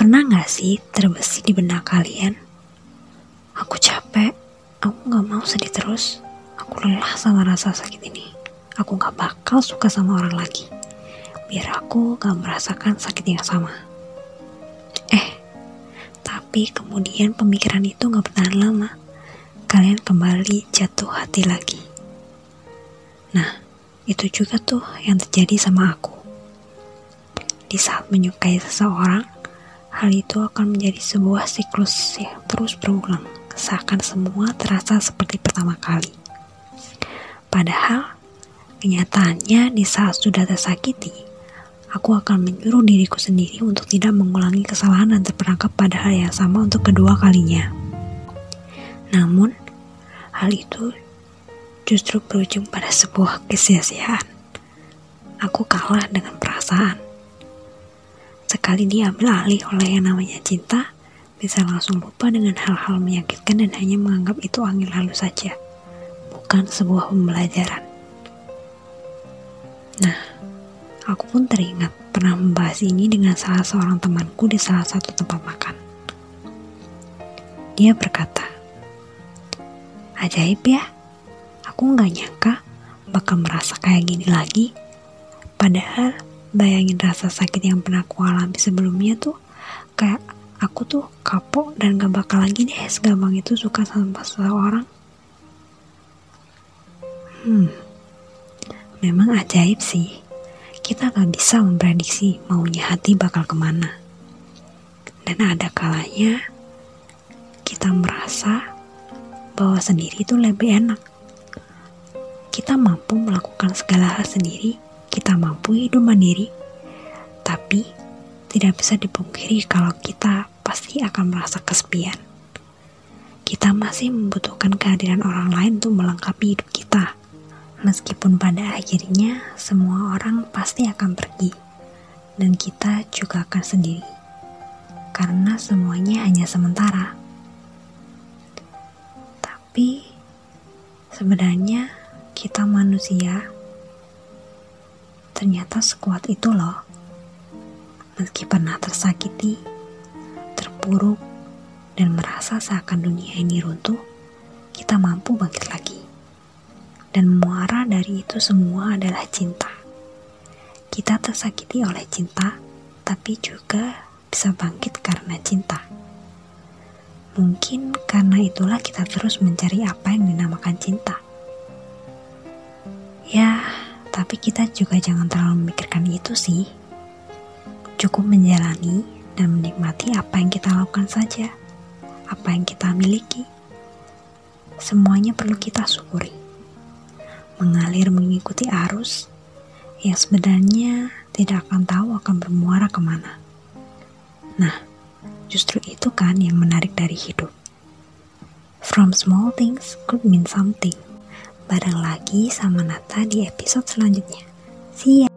Pernah gak sih terbesit di benak kalian? Aku capek, aku gak mau sedih terus. Aku lelah sama rasa sakit ini. Aku gak bakal suka sama orang lagi. Biar aku gak merasakan sakit yang sama. Eh, tapi kemudian pemikiran itu gak bertahan lama. Kalian kembali jatuh hati lagi. Nah, itu juga tuh yang terjadi sama aku. Di saat menyukai seseorang, hal itu akan menjadi sebuah siklus yang terus berulang, seakan semua terasa seperti pertama kali. Padahal, kenyataannya di saat sudah tersakiti, aku akan menyuruh diriku sendiri untuk tidak mengulangi kesalahan dan terperangkap pada hal yang sama untuk kedua kalinya. Namun, hal itu justru berujung pada sebuah kesia-siaan. Aku kalah dengan perasaan sekali diambil alih oleh yang namanya cinta, bisa langsung lupa dengan hal-hal menyakitkan dan hanya menganggap itu angin lalu saja, bukan sebuah pembelajaran. Nah, aku pun teringat pernah membahas ini dengan salah seorang temanku di salah satu tempat makan. Dia berkata, Ajaib ya, aku nggak nyangka bakal merasa kayak gini lagi. Padahal bayangin rasa sakit yang pernah aku alami sebelumnya tuh kayak aku tuh kapok dan gak bakal lagi deh segampang itu suka sama seseorang. Hmm memang ajaib sih. Kita gak bisa memprediksi maunya hati bakal ke mana. Dan ada kalanya kita merasa bahwa sendiri itu lebih enak. Kita mampu melakukan segala hal sendiri kita mampu hidup mandiri, tapi tidak bisa dipungkiri kalau kita pasti akan merasa kesepian. Kita masih membutuhkan kehadiran orang lain untuk melengkapi hidup kita. Meskipun pada akhirnya semua orang pasti akan pergi dan kita juga akan sendiri. Karena semuanya hanya sementara. Tapi sebenarnya kita manusia ternyata sekuat itu loh. Meski pernah tersakiti, terpuruk, dan merasa seakan dunia ini runtuh, kita mampu bangkit lagi. Dan muara dari itu semua adalah cinta. Kita tersakiti oleh cinta, tapi juga bisa bangkit karena cinta. Mungkin karena itulah kita terus mencari apa yang dinamakan cinta. Ya, tapi kita juga jangan terlalu memikirkan itu sih. Cukup menjalani dan menikmati apa yang kita lakukan saja, apa yang kita miliki. Semuanya perlu kita syukuri. Mengalir mengikuti arus yang sebenarnya tidak akan tahu akan bermuara ke mana. Nah, justru itu kan yang menarik dari hidup. From small things could mean something bareng lagi sama Nata di episode selanjutnya. See ya!